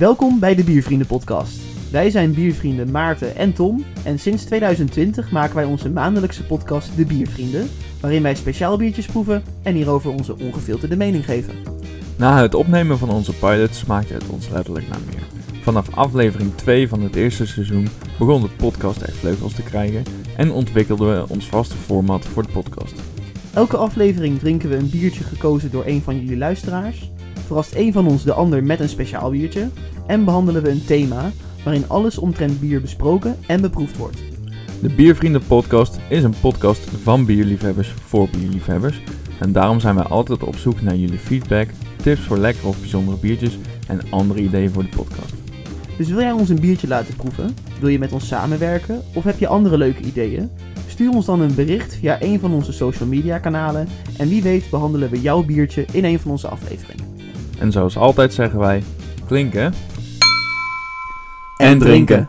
Welkom bij de Biervrienden podcast. Wij zijn biervrienden Maarten en Tom en sinds 2020 maken wij onze maandelijkse podcast De Biervrienden, waarin wij speciaal biertjes proeven en hierover onze ongefilterde mening geven. Na het opnemen van onze pilot smaakte het ons letterlijk naar meer. Vanaf aflevering 2 van het eerste seizoen begon de podcast echt vleugels te krijgen en ontwikkelden we ons vaste format voor de podcast. Elke aflevering drinken we een biertje gekozen door een van jullie luisteraars, verrast een van ons de ander met een speciaal biertje en behandelen we een thema waarin alles omtrent bier besproken en beproefd wordt. De Biervrienden podcast is een podcast van bierliefhebbers voor bierliefhebbers en daarom zijn wij altijd op zoek naar jullie feedback, tips voor lekkere of bijzondere biertjes en andere ideeën voor de podcast. Dus wil jij ons een biertje laten proeven? Wil je met ons samenwerken? Of heb je andere leuke ideeën? Stuur ons dan een bericht via een van onze social media kanalen en wie weet behandelen we jouw biertje in een van onze afleveringen. En zoals altijd zeggen wij, klinken En drinken.